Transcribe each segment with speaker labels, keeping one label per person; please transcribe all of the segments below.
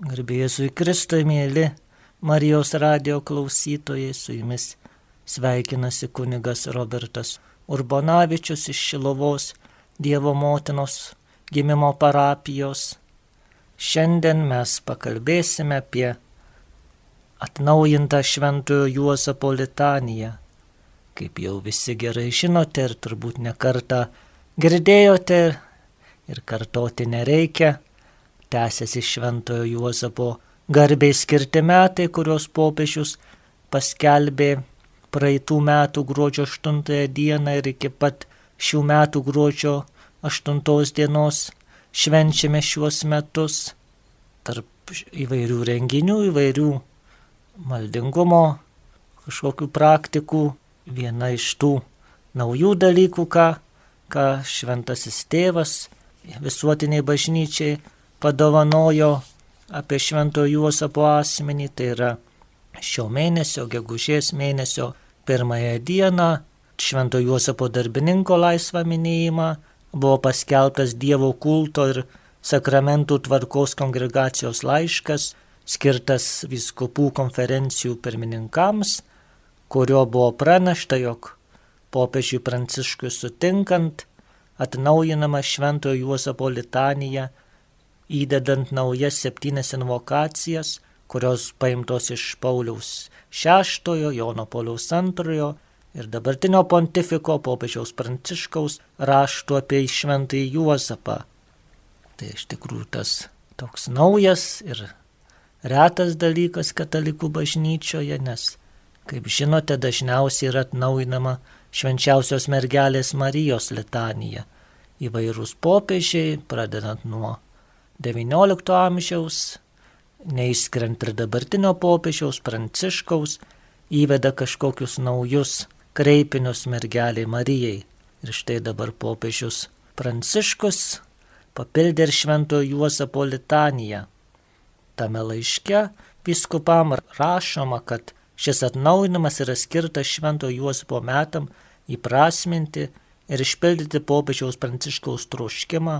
Speaker 1: Garbėsiu į Kristui, mėly Marijos radio klausytojai, su jumis sveikinasi kunigas Robertas Urbonavičius iš Šilovos Dievo motinos gimimo parapijos. Šiandien mes pakalbėsime apie atnaujintą Šventojo Juozapo litaniją. Kaip jau visi gerai žinote ir turbūt nekartą girdėjote ir kartoti nereikia, tęsiasi Šventojo Juozapo garbiai skirti metai, kurios popiežius paskelbė praeitų metų gruodžio 8 dieną ir iki pat šių metų gruodžio 8 dienos švenčiame šiuos metus tarp įvairių renginių, įvairių maldingumo, kažkokių praktikų. Viena iš tų naujų dalykų, ką, ką šventasis tėvas visuotiniai bažnyčiai padovanojo apie Švento Juozapo asmenį, tai yra šio mėnesio, gegužės mėnesio pirmąją dieną, Švento Juozapo darbininko laisvą minėjimą, buvo paskelbtas Dievo kulto ir sakramentų tvarkos kongregacijos laiškas, skirtas viskupų konferencijų pirmininkams, kurio buvo pranešta, jog popiežiui Pranciškui sutinkant atnaujinama Šventojo Juozapo litanija įdedant naujas septynes invokacijas, kurios paimtos iš Pauliaus VI, Jono Pauliaus II ir dabartinio pontifiko popiežiaus Pranciškaus raštų apie šventąjį Juozapą. Tai iš tikrųjų tas toks naujas ir retas dalykas katalikų bažnyčioje, nes, kaip žinote, dažniausiai yra atnaujinama švenčiausios mergelės Marijos litanija. Įvairūs popiežiai, pradedant nuo XIX amžiaus, neįskrent ir dabartinio popiežiaus Pranciškaus, įveda kažkokius naujus kreipinius mergeliai Marijai. Ir štai dabar popiežius Pranciškus papildė ir šventojo Juozapo litaniją. Tame laiške viskupam rašoma, kad šis atnaujinimas yra skirtas šventojo Juozapo metam įprasminti ir išpildyti popiežiaus Pranciškaus troškimą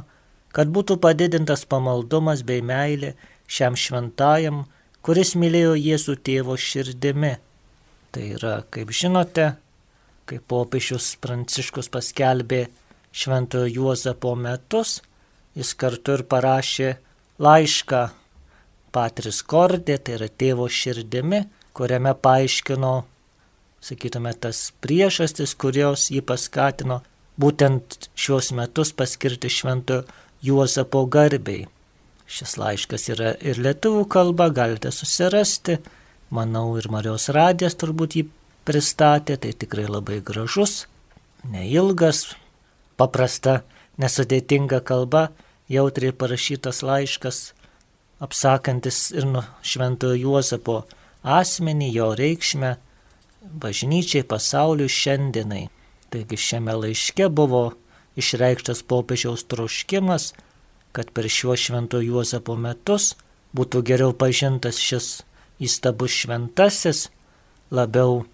Speaker 1: kad būtų padidintas pamaldumas bei meilė šiam šventajam, kuris mylėjo Jėzų tėvo širdimi. Tai yra, kaip žinote, kai popiežius Pranciškus paskelbė Šventojo Juozapo metus, jis kartu ir parašė laišką Patris Kordė, tai yra tėvo širdimi, kuriame paaiškino, sakytume, tas priežastis, kurios jį paskatino būtent šios metus paskirti Šventojo Juozapo garbiai. Šis laiškas yra ir lietuvių kalba, galite susirasti. Manau, ir Marijos radijas turbūt jį pristatė, tai tikrai labai gražus, neilgas, paprasta, nesudėtinga kalba, jautriai parašytas laiškas, apsakantis ir nuo Šventojo Juozapo asmenį, jo reikšmę, bažnyčiai, pasauliui šiandienai. Taigi šiame laiške buvo išreikštas popiežiaus troškimas, kad per šiuos švento Juozapo metus būtų geriau pažintas šis įstabus šventasis, labiau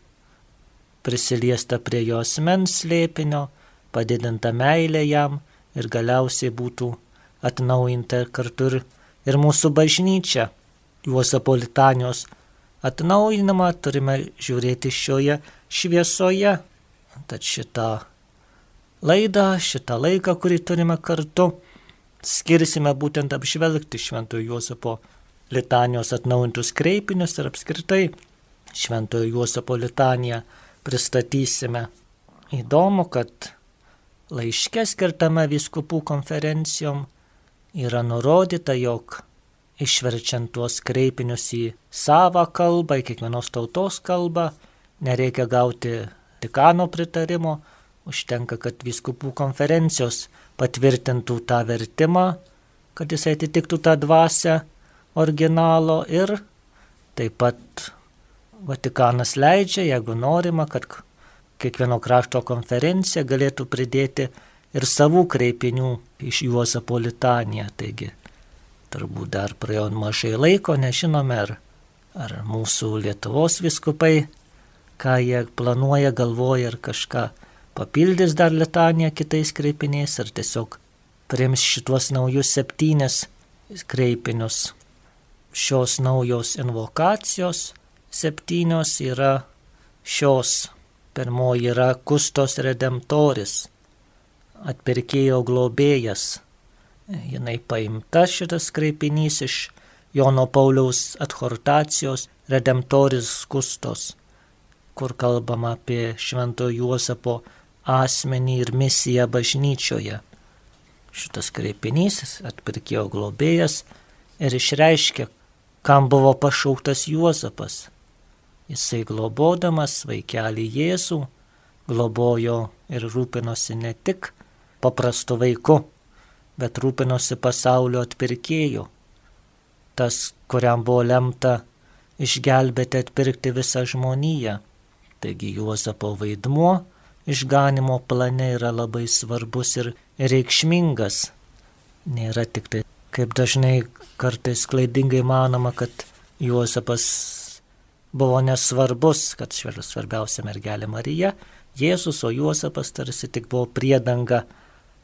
Speaker 1: prisiliesta prie jo asmens slėpinio, padidinta meilė jam ir galiausiai būtų atnaujinta kartu ir, ir mūsų bažnyčia. Juozapo litanijos atnaujinimą turime žiūrėti šioje šviesoje. Tad šitą laidą, šitą laiką, kurį turime kartu, skirsime būtent apžvelgti Šventojo Juozapo litanijos atnaujintus kreipinius ir apskritai Šventojo Juozapo litaniją pristatysime. Įdomu, kad laiške skirtame viskupų konferencijom yra nurodyta, jog išverčiant tuos kreipinius į savo kalbą, į kiekvienos tautos kalbą, nereikia gauti tikano pritarimo, Užtenka, kad viskupų konferencijos patvirtintų tą vertimą, kad jis atitiktų tą dvasę originalo ir taip pat Vatikanas leidžia, jeigu norima, kad kiekvieno krašto konferencija galėtų pridėti ir savų kreipinių iš Juozapo litaniją. Taigi, turbūt dar praėjo mažai laiko, nežinome, ar, ar mūsų Lietuvos viskupai, ką jie planuoja, galvoja ar kažką papildys dar litaniją kitais kreipiniais ar tiesiog priims šituos naujus septynis kreipinius. šios naujos invokacijos septynios yra šios. Pirmoji yra Kustos Redemptoris, atpirkėjo globėjas. Jinai paimta šitas kreipinys iš Jono Pauliaus adhortacijos Redemptoris Kustos, kur kalbama apie Švento Juozapo asmenį ir misiją bažnyčioje. Šitas kreipinys atpirkėjo globėjas ir išreiškia, kam buvo pašauktas Juozapas. Jisai globodamas vaikelį Jėzų globojo ir rūpinosi ne tik paprastu vaiku, bet rūpinosi pasaulio atpirkėju. Tas, kuriam buvo lemta išgelbėti atpirkti visą žmoniją. Taigi Juozapo vaidmuo išganimo plane yra labai svarbus ir reikšmingas. Nėra tik tai kaip dažnai kartais klaidingai manoma, kad Juozapas buvo nesvarbus, kad svarbiausia mergelė Marija, Jėzus, o Juozapas tarsi tik buvo priedanga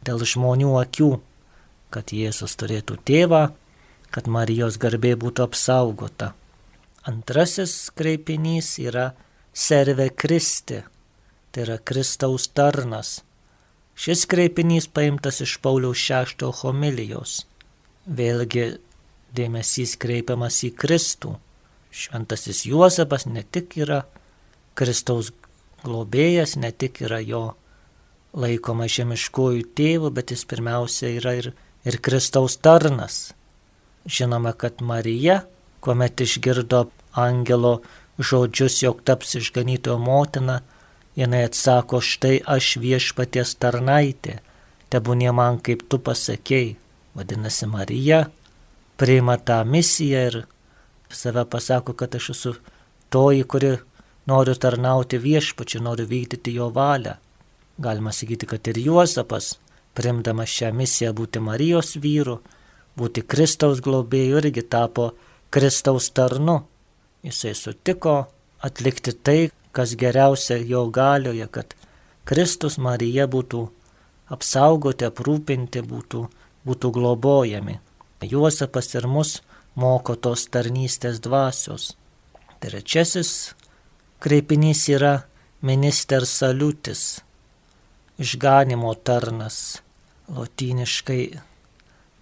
Speaker 1: dėl žmonių akių, kad Jėzus turėtų tėvą, kad Marijos garbė būtų apsaugota. Antrasis kreipinys yra serve Kristi, tai yra Kristaus tarnas. Šis kreipinys paimtas iš Pauliaus šešto homilijos. Vėlgi dėmesys kreipiamas į Kristų. Šventasis Juozapas ne tik yra Kristaus globėjas, ne tik yra jo laikoma žemiškojų tėvų, bet jis pirmiausia yra ir, ir Kristaus tarnas. Žinoma, kad Marija, kuomet išgirdo angelo žodžius, jog taps išganytojo motina, jinai atsako, štai aš viešpaties tarnaitė, tebūnė man kaip tu pasakėjai. Vadinasi, Marija priima tą misiją ir save pasako, kad aš esu toji, kuri noriu tarnauti viešpačiu, noriu vykdyti jo valią. Galima sakyti, kad ir Juozapas, primdamas šią misiją būti Marijos vyru, būti Kristaus globėju, irgi tapo Kristaus tarnu. Jisai sutiko atlikti tai, kas geriausia jo galioje, kad Kristus Marija būtų apsaugoti, aprūpinti, būtų būtų globojami. Juozapas ir mus moko tos tarnystės dvasios. Trečiasis kreipinys yra minister saliutis, išganimo tarnas. Lotyniškai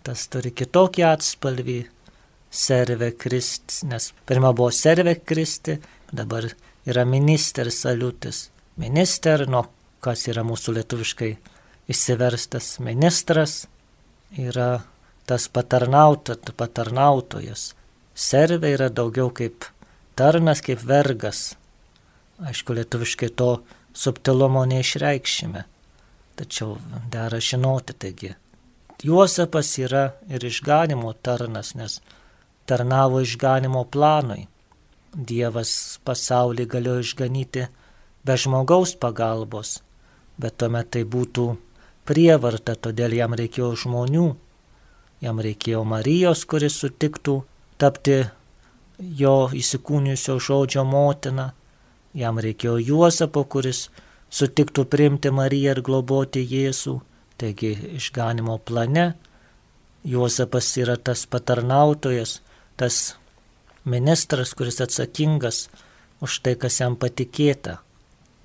Speaker 1: tas turi kitokį atspalvį - serve kristi, nes pirmą buvo serve kristi, dabar yra minister saliutis. Minister, nuo kas yra mūsų lietuviškai išsiverstas ministras, yra tas patarnauta, patarnautojas. Servė yra daugiau kaip tarnas, kaip vergas. Aišku, lietuviškai to subtilumo neišreikšime, tačiau dera žinoti taigi. Juozapas yra ir išganimo tarnas, nes tarnavo išganimo planui. Dievas pasaulį galėjo išganyti be žmogaus pagalbos, bet tuomet tai būtų prievarta, todėl jam reikėjo žmonių, jam reikėjo Marijos, kuris sutiktų tapti jo įsikūnijusio žodžio motina, jam reikėjo Juozapo, kuris sutiktų priimti Mariją ir globoti Jėzų, taigi išganimo plane Juozapas yra tas patarnautojas, tas ministras, kuris atsakingas už tai, kas jam patikėta.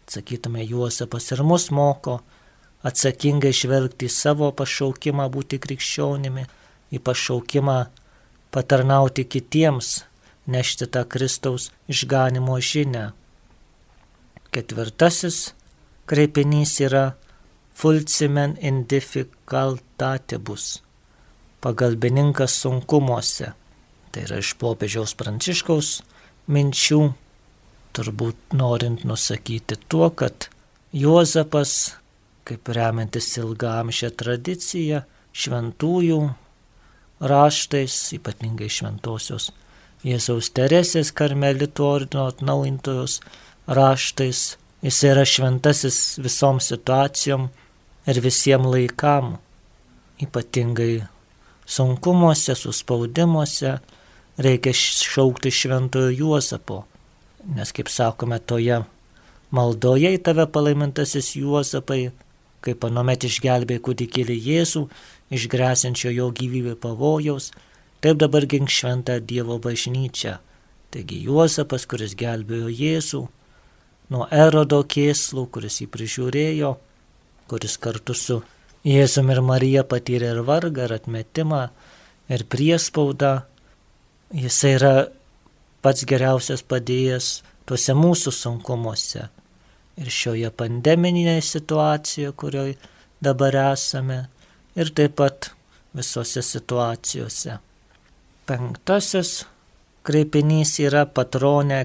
Speaker 1: Sakytume, Juozapas ir mus moko, atsakingai žvelgti į savo pašaukimą būti krikščionimi, į pašaukimą patarnauti kitiems, nešti tą Kristaus išganimo žinę. Ketvirtasis kreipinys yra Fulcimen in difficultatibus - pagalbininkas sunkumuose. Tai yra iš popiežiaus pranciškaus minčių, turbūt norint nusakyti tuo, kad Juozapas kaip remiantis ilgamšę tradiciją, šventųjų raštais, ypatingai šventosios Jėzaus Teresės karmelitų ordino atnaujintojos raštais. Jis yra šventasis visom situacijom ir visiems laikam, ypatingai sunkumuose, suspaudimuose reikia šaukti šventojo Juozapo, nes kaip sakome toje maldoje į tave palaimintasis Juozapai, kaip anomet išgelbė kūdikėlį Jėzų iš grėsinčio jo gyvybė pavojaus, taip dabar gink šventą Dievo bažnyčią. Taigi Juozapas, kuris gelbėjo Jėzų nuo erodo kėslų, kuris jį prižiūrėjo, kuris kartu su Jėzum ir Marija patyrė ir vargą, ir atmetimą, ir priespaudą. Jisai yra pats geriausias padėjęs tuose mūsų sunkumuose. Ir šioje pandeminėje situacijoje, kurioje dabar esame, ir taip pat visose situacijose. Penktasis kreipinys yra patronė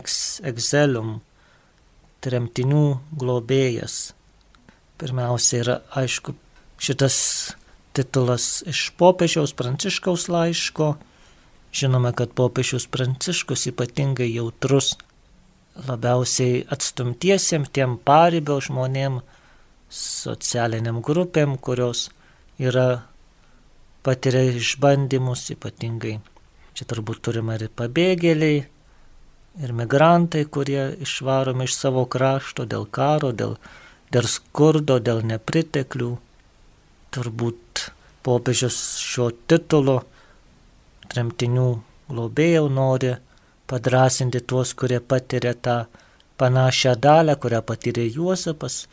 Speaker 1: exelium, tremtinių globėjas. Pirmiausia yra, aišku, šitas titulas iš popiežiaus pranciškaus laiško. Žinome, kad popiežius pranciškus ypatingai jautrus labiausiai atstumtiesiem tiem paribio žmonėm, socialiniam grupėm, kurios yra patiria išbandymus ypatingai. Čia turbūt turime ir pabėgėliai, ir migrantai, kurie išvaromi iš savo krašto dėl karo, dėl, dėl skurdo, dėl nepriteklių. Turbūt popiežius šio titulo tremtinių globėjau nori padrasinti tuos, kurie patiria tą panašią dalę, kurią patyrė Juozapas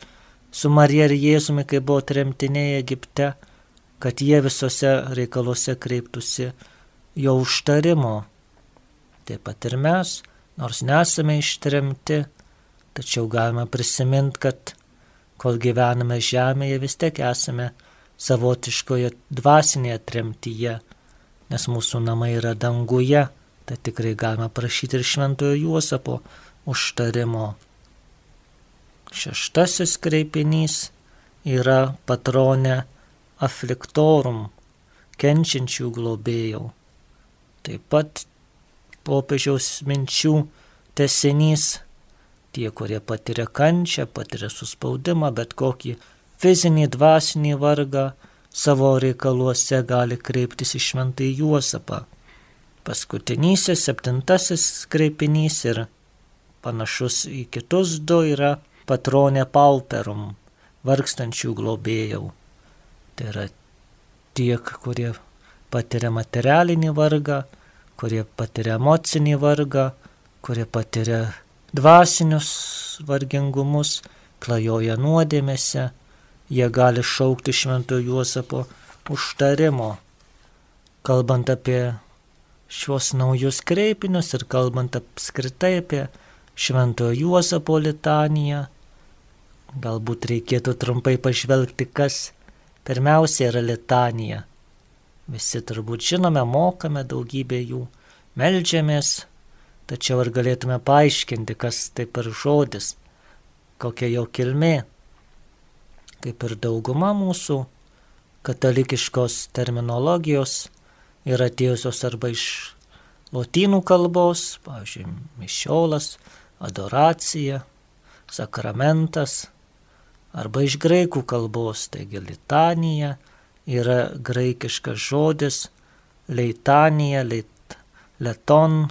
Speaker 1: su Marija ir Jėzumi, kai buvo tremtiniai Egipte, kad jie visose reikaluose kreiptųsi jo užtarimo. Taip pat ir mes nors nesame ištremti, tačiau galime prisiminti, kad kol gyvename žemėje, vis tiek esame savotiškoje dvasinėje tremtyje, nes mūsų namai yra danguje, tai tikrai galime prašyti ir šventojo Juozapo užtarimo. Šeštasis kreipinys yra patronė affliktorum, kenčiančių globėjų. Taip pat popiežiaus minčių tesinys. Tie, kurie patiria kančią, patiria suspaudimą, bet kokį fizinį, dvasinį vargą savo reikaluose gali kreiptis į šventai Juosapą. Paskutinysis, septintasis kreipinys ir panašus į kitus du yra patronė pauperum, vargstančių globėjų. Tai yra tiek, kurie patiria materialinį vargą, kurie patiria emocinį vargą, kurie patiria dvasinius vargingumus, klajoja nuodėmėse, jie gali šaukti šventojo Juozapo užtarimo. Kalbant apie šios naujus kreipinius ir kalbant apskritai apie šventojo Juozapo litaniją, galbūt reikėtų trumpai pažvelgti, kas pirmiausia yra litanija. Visi turbūt žinome, mokame daugybę jų, melžiamės, tačiau ar galėtume paaiškinti, kas tai per žodis, kokia jo kilmė. Kaip ir dauguma mūsų katalikiškos terminologijos yra atėjusios arba iš lotynų kalbos, pavyzdžiui, mišiolas, adoracija, sakramentas, arba iš graikų kalbos, taigi litanija, yra graikiškas žodis leitanija, leit, leton,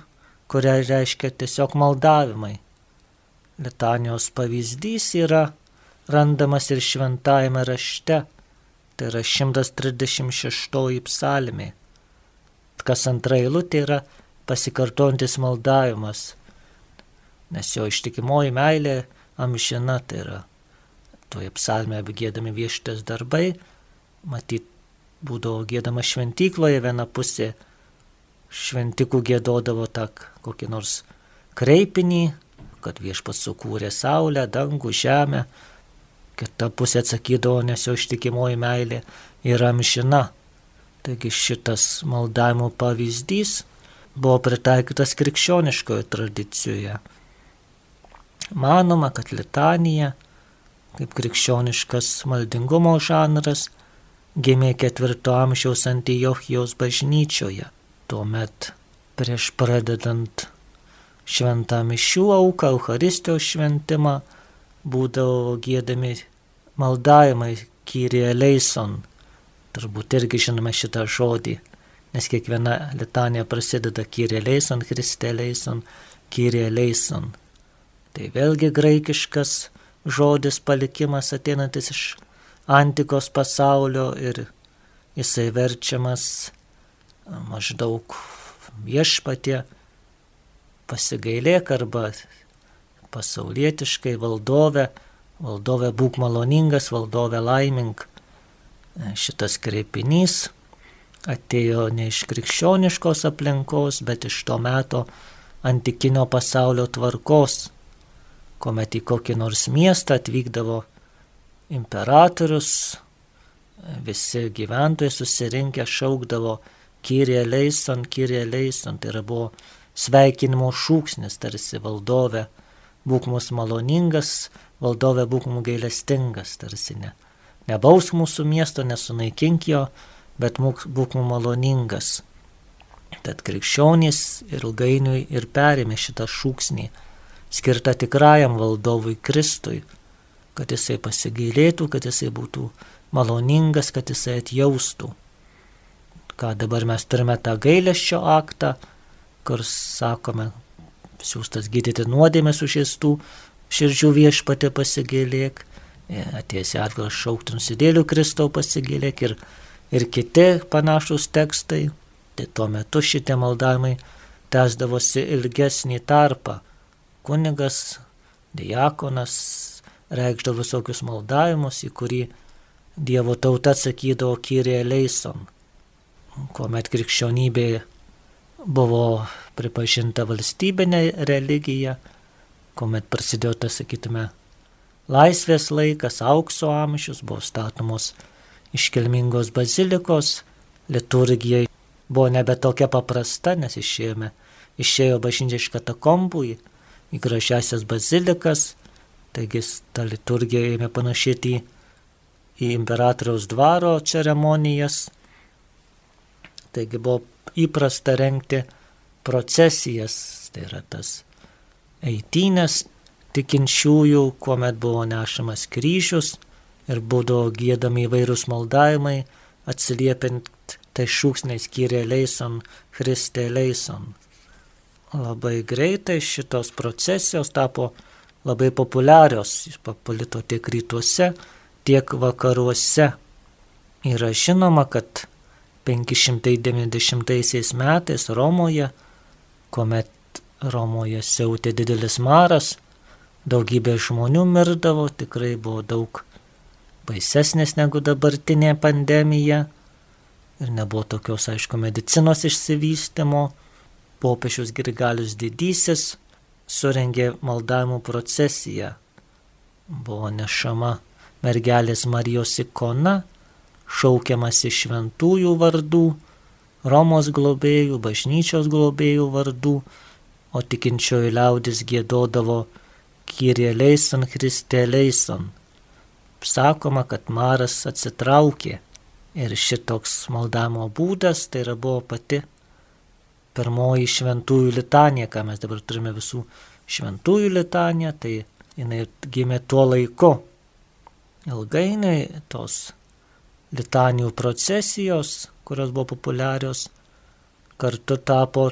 Speaker 1: kuria reiškia tiesiog maldavimai. Litanijos pavyzdys yra randamas ir šventajame rašte, tai yra 136 psalmė. Kas antra eilutė yra pasikartojantis maldavimas, nes jo ištikimoji meilė amžina, tai yra toje psalmėje apgėdami vieštas darbai, matyt, būdavo gėdama šventykloje, viena pusė šventikų gėdodavo tą kokį nors kreipinį, kad viešpats sukūrė saulę, dangų, žemę, kita pusė atsakydavo, nes jo ištikimoji meilė yra amžina. Taigi šitas maldavimo pavyzdys buvo pritaikytas krikščioniškoje tradicijoje. Manoma, kad litanija, kaip krikščioniškas maldingumo žanras, gimė ketvirto amžiaus Antijochijos bažnyčioje. Tuomet prieš pradedant šventą mišių auką, Euharistijos šventimą, būdavo gėdami maldavimai Kyrie Leison. Turbūt irgi žinome šitą žodį, nes kiekviena litanija prasideda Kyrie Leison, Kriste Leison, Kyrie Leison. Tai vėlgi graikiškas žodis palikimas ateinantis iš antikos pasaulio ir jisai verčiamas maždaug viešpatė pasigailėk arba pasaulietiškai valdove, valdove būk maloningas, valdove laimink. Šitas kreipinys atėjo ne iš krikščioniškos aplinkos, bet iš to meto antikinio pasaulio tvarkos, kuomet į kokį nors miestą atvykdavo imperatorius, visi gyventojai susirinkę šaukdavo Kyrie leison, Kyrie leison, tai yra buvo sveikinimo šūksnis, tarsi valdove, būk mūsų maloningas, valdove būk mūsų gailestingas, tarsi ne. Nebaus mūsų miesto, nesunaikink jo, bet būk mūsų maloningas. Tad krikščionys ilgainiui ir perėmė šitą šūksnį, skirtą tikrajam valdovui Kristui, kad jisai pasigailėtų, kad jisai būtų maloningas, kad jisai atjaustų ką dabar mes turime tą gailesčio aktą, kur sakome, siūstas gydyti nuodėmę sužeistų, širdžių viešpatė pasigėlėk, e, atėjęs į atgalą šaukti nusidėlių Kristau pasigėlėk ir, ir kiti panašus tekstai. Tai tuo metu šitie maldavimai tęsdavosi ilgesnį tarpą. Kunigas, diakonas reikšdavo visokius maldavimus, į kurį Dievo tauta atsakydavo Kyrie Leison kuomet krikščionybė buvo pripažinta valstybinė religija, kuomet prasidėjo tas, sakytume, laisvės laikas, aukso amžius, buvo statomos iškilmingos bazilikos, liturgija buvo nebe tokia paprasta, nes išėjome, išėjo bažnyčia iš katakombų į, į gražiasias bazilikas, taigi ta liturgija ėmė panašėti į, į imperatoriaus dvaro ceremonijas, Taigi buvo įprasta renkti procesijas, tai yra tas eitynės tikinčiųjų, kuomet buvo nešamas kryžius ir būdavo gėdami įvairūs maldavimai, atsiliepiant tai šūksniais kyrie leison, Kristė leison. Labai greitai šitos procesijos tapo labai populiarios, paplito tiek rytuose, tiek vakaruose. Yra žinoma, kad 590 metais Romoje, kuomet Romoje siautė didelis maras, daugybė žmonių mirdavo, tikrai buvo daug baisesnės negu dabartinė pandemija ir nebuvo tokios, aišku, medicinos išsivystimo. Popiežius Grigalius Didysis surengė maldavimų procesiją. Buvo nešama mergelės Marijos ikona šaukiamas iš šventųjų vardų, Romos globėjų, bažnyčios globėjų vardų, o tikinčioji liaudis gėdodavo Kyrie leison, Kristė leison. Sakoma, kad Maras atsitraukė ir šitoks maldamo būdas tai yra buvo pati pirmoji šventųjų litanija, ką mes dabar turime visų šventųjų litaniją, tai jinai gimė tuo laiku. Ilgainiui tos litanijų procesijos, kurios buvo populiarios, kartu tapo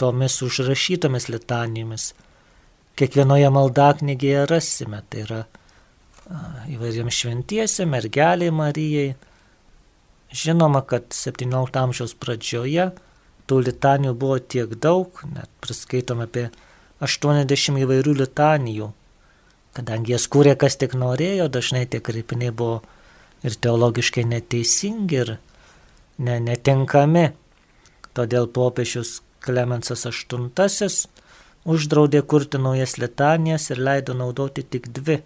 Speaker 1: tomis užrašytomis litanijomis. Kiekvienoje maldaknygėje rasime, tai yra įvairiam šventiesiam, mergeliai Marijai. Žinoma, kad 17 amžiaus pradžioje tų litanijų buvo tiek daug, net priskaitom apie 80 įvairių litanijų. Kadangi jas kūrė kas tik norėjo, dažnai tie kreipiniai buvo ir teologiškai neteisingi ir ne, netinkami. Todėl popiežius Klemensas VIII uždraudė kurti naujas litanijas ir leido naudoti tik dvi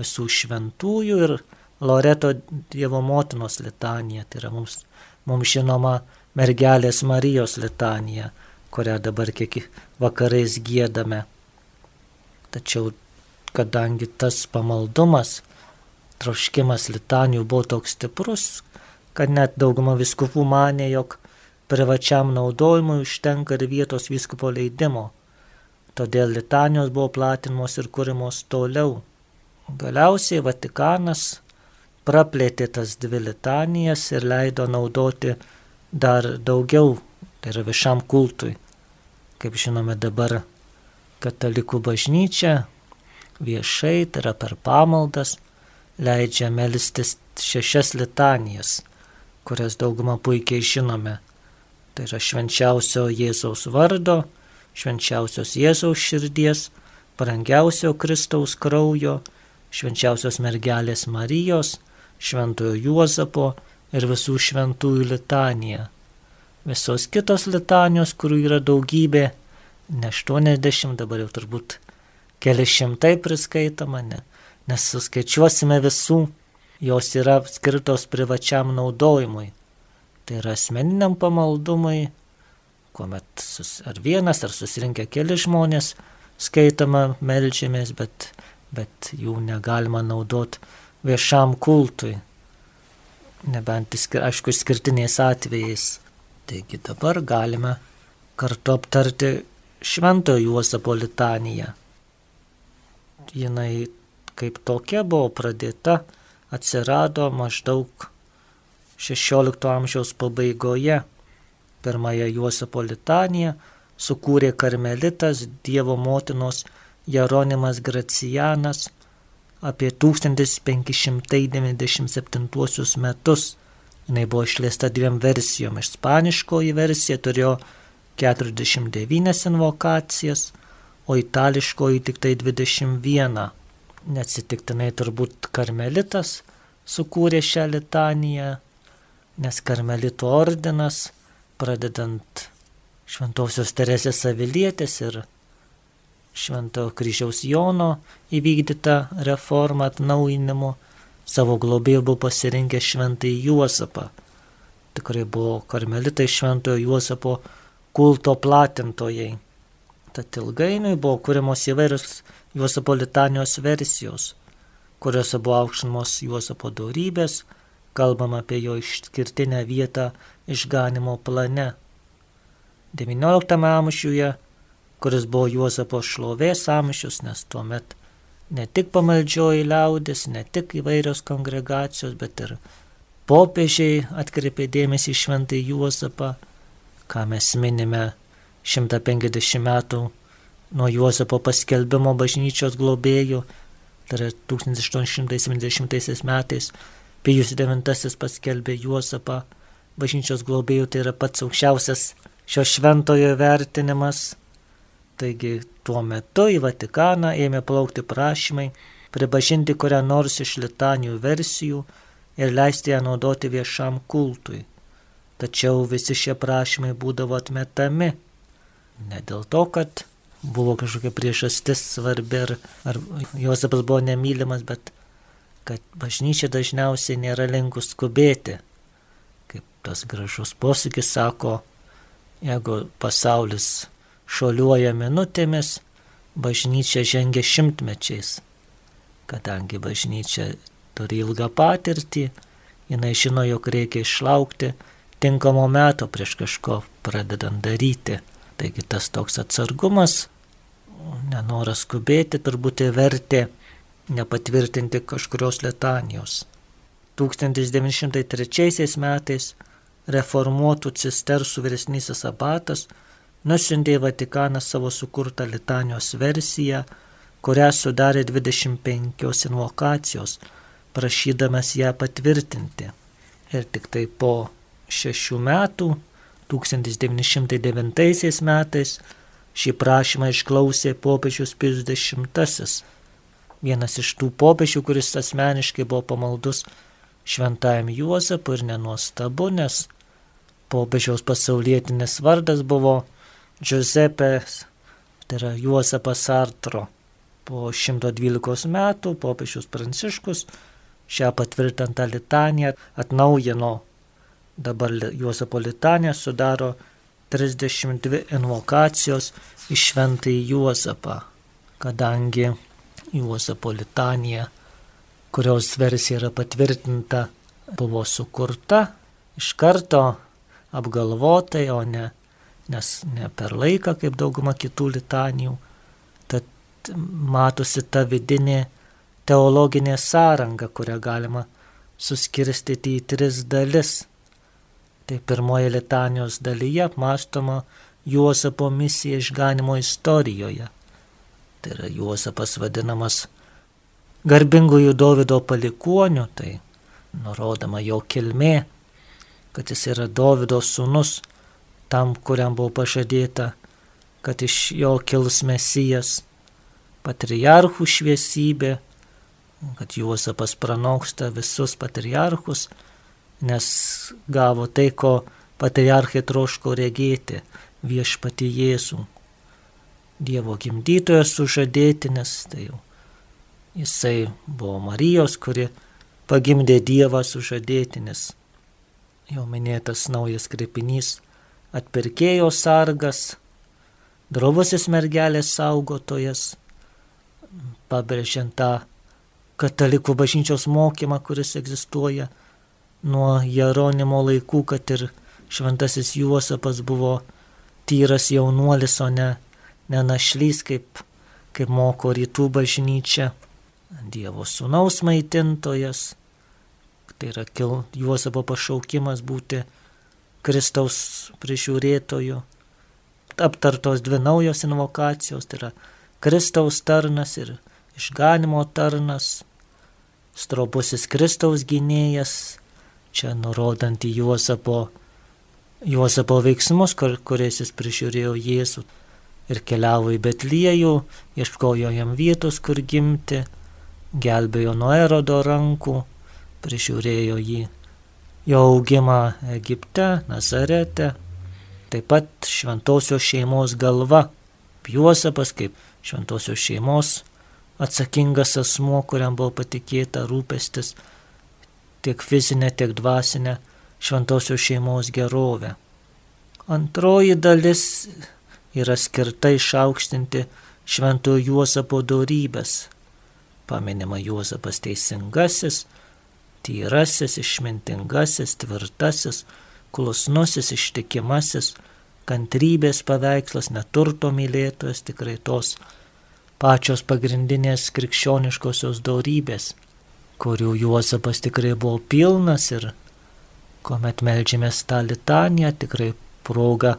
Speaker 1: visų šventųjų ir Loreto Dievo motinos litanija. Tai yra mums, mums žinoma mergelės Marijos litanija, kurią dabar kiek vakarais gėdame. Tačiau kadangi tas pamaldumas troškimas litanijų buvo toks stiprus, kad net dauguma viskupų mane, jog privačiam naudojimui užtenka ir vietos viskupo leidimo. Todėl litanijos buvo platinamos ir kūrimos toliau. Galiausiai Vatikanas praplėtė tas dvi litanijas ir leido naudoti dar daugiau, tai yra viešam kultui. Kaip žinome dabar, katalikų bažnyčia viešai, tai yra per pamaldas, leidžia melstis šešias litanijas, kurias daugumą puikiai žinome. Tai yra švenčiausio Jėzaus vardo, švenčiausios Jėzaus širdies, brangiausio Kristaus kraujo, švenčiausios mergelės Marijos, šventojo Juozapo ir visų šventųjų litanija. Visos kitos litanijos, kurių yra daugybė, ne 80, dabar jau turbūt keli šimtai priskaitoma, ne, nes suskaičiuosime visų, jos yra skirtos privačiam naudojimui. Tai yra asmeniniam pamaldumui, kuomet ar vienas, ar susirinkę keli žmonės skaitama, melžiamės, bet, bet jų negalima naudoti viešam kultui. Nebent, aišku, skirtiniais atvejais. Taigi dabar galime kartu aptarti Šventojo Juozapo litaniją. Jinai kaip tokia buvo pradėta, atsirado maždaug XVI amžiaus pabaigoje Pirmąją Juozapo litaniją sukūrė karmelitas Dievo motinos Jeronimas Gracianas apie 1597 metus. Jis buvo išleista dviem versijom. Ispaniškoji versija turėjo 49 invokacijas, o itališkoji tik tai 21. Neatsitiktinai turbūt karmelitas sukūrė šią litaniją, nes karmelito ordinas pradedant Šventosios Teresės Savilietės ir Švento kryžiaus Jono įvykdytą reformą atnaujinimu, savo globėjų buvo pasirinkę Šventai Juozapą. Tikrai buvo karmelitai Šventojo Juozapo kulto platintojai. Tad ilgainiui buvo kūrimos įvairios Juozapo litanijos versijos, kuriuose buvo aukštinamos Juozapo darybės, kalbama apie jo išskirtinę vietą išganimo plane. XIX amžiuje, kuris buvo Juozapo šlovės amžius, nes tuomet ne tik pamaldžioji liaudis, ne tik įvairios kongregacijos, bet ir popiežiai atkreipė dėmesį į šventąjį Juozapą, ką mes minime 150 metų nuo Juozapo paskelbimo bažnyčios globėjų, tai yra 1870 metais Pijus IX paskelbė Juozapą bažnyčios globėjų, tai yra pats aukščiausias šio šventojo vertinimas. Taigi tuo metu į Vatikaną ėmė plaukti prašymai pripažinti kurią nors iš litanijų versijų ir leisti ją naudoti viešam kultui. Tačiau visi šie prašymai būdavo atmetami. Ne dėl to, kad buvo kažkokia priežastis svarbi ar, ar Jozapas buvo nemylimas, bet kad bažnyčia dažniausiai nėra linkus skubėti. Kaip tas gražus posakis sako, jeigu pasaulis šoliuoja minutėmis, bažnyčia žengia šimtmečiais. Kadangi bažnyčia turi ilgą patirtį, jinai žino, jog reikia išlaukti tinkamo meto prieš kažko pradedant daryti. Taigi tas toks atsargumas, nenoras skubėti turbūt įvertė nepatvirtinti kažkurios letanijos. 1903 metais reformuotų cistersų vyresnysis abatas nusintė į Vatikaną savo sukurtą litanijos versiją, kurią sudarė 25 invokacijos, prašydamas ją patvirtinti. Ir tik tai po šešių metų, 1909 metais, šį prašymą išklausė popiežius Pijus X vienas iš tų popiežių, kuris asmeniškai buvo pamaldus šventajam Juozapui ir nenuostabu, nes popiežiaus pasaulietinis vardas buvo Giuseppe, tai yra Juozapas Sartro. Po 112 metų popiežius Pranciškus šią patvirtintą litaniją atnaujino. Dabar Juozapo litanija sudaro 32 invokacijos iš šventąjį Juozapą, kadangi Juozapo litanija, kurios versija yra patvirtinta, buvo sukurta iš karto apgalvotai, o ne, nes ne per laiką, kaip dauguma kitų litanijų. Tad matosi ta vidinė teologinė sąranga, kurią galima suskirstyti į tris dalis. Tai pirmoje litanijos dalyje apmastoma Juozapo misija išganimo istorijoje. Tai yra Juozapas vadinamas garbingųjų Davido palikuoniu, tai nurodoma jo kilmė, kad jis yra Davido sūnus, tam, kuriam buvo pažadėta, kad iš jo kils mesijas, patriarchų šviesybė, kad Juozapas pranoksta visus patriarchus, nes gavo tai, ko patriarchai troško regėti viešpati Jėzų. Dievo gimdytojas sužadėtinis, tai jau jisai buvo Marijos, kuri pagimdė Dievą sužadėtinis. Jau minėtas naujas krepinys - atpirkėjo sargas, drovusis mergelės saugotojas, pabrėžiant tą katalikų bažnyčios mokymą, kuris egzistuoja nuo Jeronimo laikų, kad ir šventasis Juozapas buvo tyras jaunuolis, o ne, ne našlys, kaip, kaip moko rytų bažnyčia. Dievo sūnaus maitintojas, tai yra kil, Juozapo pašaukimas būti Kristaus prižiūrėtoju. Aptartos dvi naujos invokacijos, tai yra Kristaus tarnas ir išganimo tarnas, stropusis Kristaus gynėjas, čia nurodant į Juozapo, Juozapo veiksmus, kur, kuriais jis prižiūrėjo Jėzų ir keliavo į Betliejų, ieškojo jam vietos, kur gimti gelbėjo nuo erodo rankų, prižiūrėjo jį, jo augimą Egipte, Nazarete, taip pat šventosios šeimos galva, Juozapas kaip šventosios šeimos atsakingas asmuo, kuriam buvo patikėta rūpestis tiek fizinė, tiek dvasinė šventosios šeimos gerovė. Antroji dalis yra skirta išaukštinti šventojo Juozapo darybės, paminima Juozapas teisingasis, tyrasis, išmintingasis, tvirtasis, klusnusis, ištikimasis, kantrybės paveikslas, neturto mylėtojas, tikrai tos pačios pagrindinės krikščioniškosios daurybės, kurių Juozapas tikrai buvo pilnas ir kuomet melžiamės tą litaniją, tikrai proga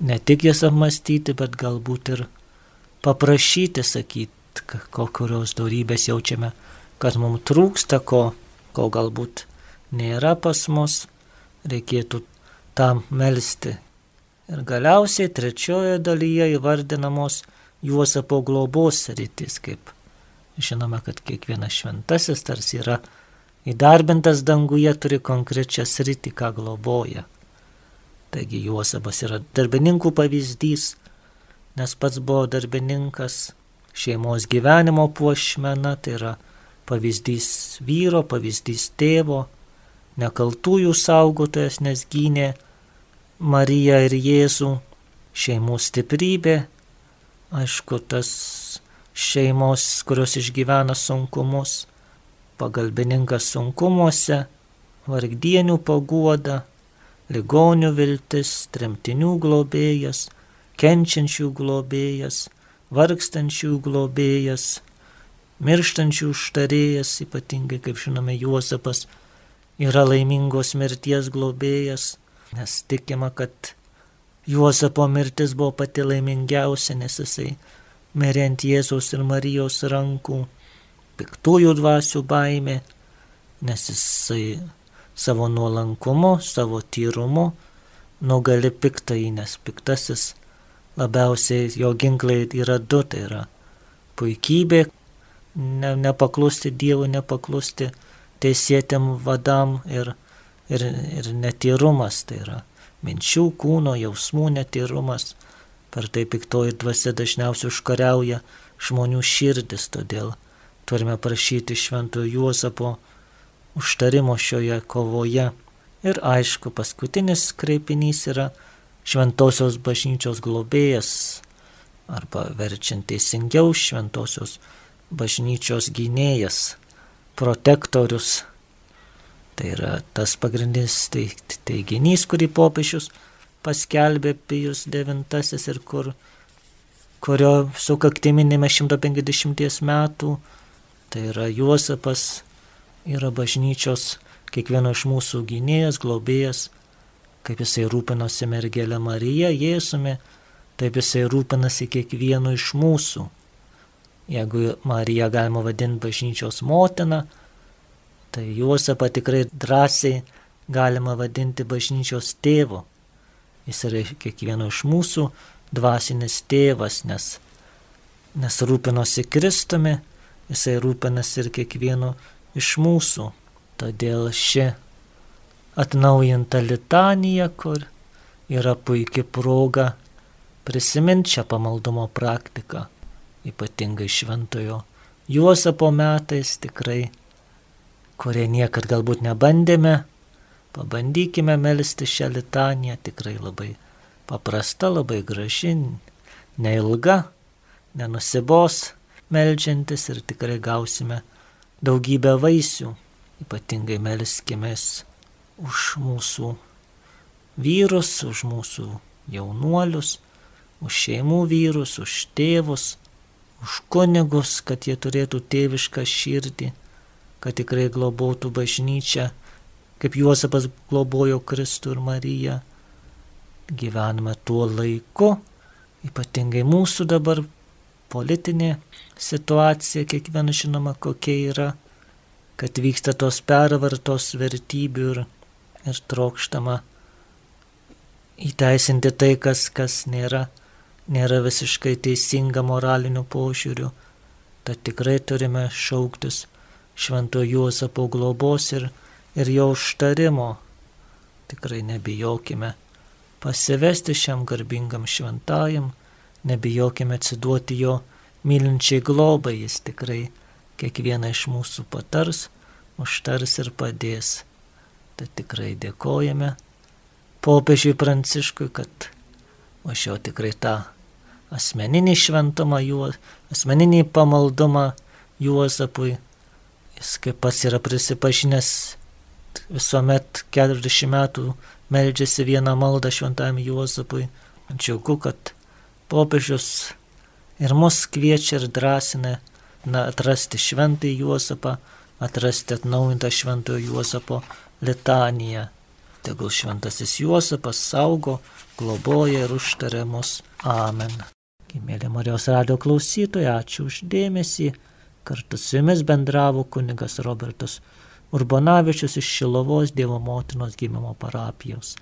Speaker 1: ne tik jas apmastyti, bet galbūt ir paprašyti, sakyti, kokios darybės jaučiame, kad mums trūksta, ko, ko galbūt nėra pas mus, reikėtų tam melstį. Ir galiausiai trečiojoje dalyje įvardinamos Juozapo globos rytis, kaip žinome, kad kiekvienas šventasis tarsi yra įdarbintas danguje, turi konkrečią sritį, ką globoja. Taigi Juozapas yra darbininkų pavyzdys, nes pats buvo darbininkas, šeimos gyvenimo puošmena, tai yra pavyzdys vyro, pavyzdys tėvo, nekaltųjų saugotojas, nes gynė Mariją ir Jėzų, šeimų stiprybė, aišku, tas šeimos, kurios išgyvena sunkumus, pagalbininkas sunkumuose, vargdienių paguoda, ligonių viltis, tremtinių globėjas, kenčiančių globėjas, vargstančių globėjas, mirštančių užtarėjas, ypatingai, kaip žinome, Juozapas yra laimingos mirties globėjas, nes tikima, kad Juozapo mirtis buvo pati laimingiausia, nes jisai mirė ant Jėzaus ir Marijos rankų, piktųjų dvasių baimė, nes jisai savo nuolankumu, savo tyrumu nugali piktai, nes piktasis labiausiai jo ginklai yra du, tai yra puikybė, ne, nepaklusti Dievui, nepaklusti teisėtėm vadam ir, ir, ir netyrumas, tai yra minčių, kūno, jausmų netyrumas. Per tai piktoji dvasia dažniausiai užkariauja žmonių širdis, todėl turime prašyti šventojo Juozapo užtarimo šioje kovoje. Ir aišku, paskutinis kreipinys yra šventosios bažnyčios globėjas, arba verčiant teisingiau šventosios bažnyčios gynėjas, protektorius. Tai yra tas pagrindinis teiginys, kurį popiežius paskelbė Pijus IX ir kur, kurio sukaktiminėme 150 metų, tai yra Juozapas, yra bažnyčios kiekvieno iš mūsų gynėjas, globėjas, kaip jisai rūpinosi mergelę Mariją, Jėzumi, taip jisai rūpinasi kiekvienu iš mūsų. Jeigu Mariją galima vadinti bažnyčios motina, tai Juozapą tikrai drąsiai galima vadinti bažnyčios tėvu, Jis yra kiekvieno iš mūsų dvasinis tėvas, nes, nes rūpinosi Kristumi, jisai rūpinasi ir kiekvienu iš mūsų. Todėl ši atnaujinta litanija, kur yra puikia proga prisiminti šią pamaldumo praktiką, ypatingai šventojo Juozapo metais tikrai, kurie niekad galbūt nebandėme, pabandykime melstis šią litaniją, tikrai labai paprasta, labai graži, neilga, nenusibos melžiantis ir tikrai gausime daugybę vaisių. Ypatingai melskimės už mūsų vyrus, už mūsų jaunuolius, už šeimų vyrus, už tėvus, už kunigus, kad jie turėtų tėvišką širdį, kad tikrai globotų bažnyčią, kaip Juozapas globojo Kristų ir Mariją. Gyvename tuo laiku, ypatingai mūsų dabar politinė situacija, kiekviena žinoma, kokia yra, kad vyksta tos pervartos vertybių ir, ir trokštama įteisinti tai, kas, kas nėra nėra visiškai teisinga moraliniu požiūriu, tad tikrai turime šauktis švento Juozapo globos ir, ir jo užtarimo. Tikrai nebijokime pasivesti šiam garbingam šventajam, nebijokime atsiduoti jo mylinčiai globai, jis tikrai kiekvieną iš mūsų patars, užtars ir padės. Tad tikrai dėkojame popiežiui Pranciškui, kad už jo tikrai tą asmeninį šventumą, juo, asmeninį pamaldumą Juozapui. Jis kaip pats yra prisipažinęs, visuomet 40 metų meldžiasi vieną maldą šventam Juozapui. Džiaugu, kad popiežius ir mus kviečia ir drąsina na, atrasti šventąjį Juozapą, atrasti atnaujintą šventojo Juozapo litaniją. Tegul šventasis Juozapas saugo, globoja ir užtaria mus. Amen. Mėly Marijos radio klausytojai, ačiū uždėmesį. Kartu su jumis bendravo kunigas Robertas Urbonavičius iš Šilovos Dievo motinos gimimo parapijos.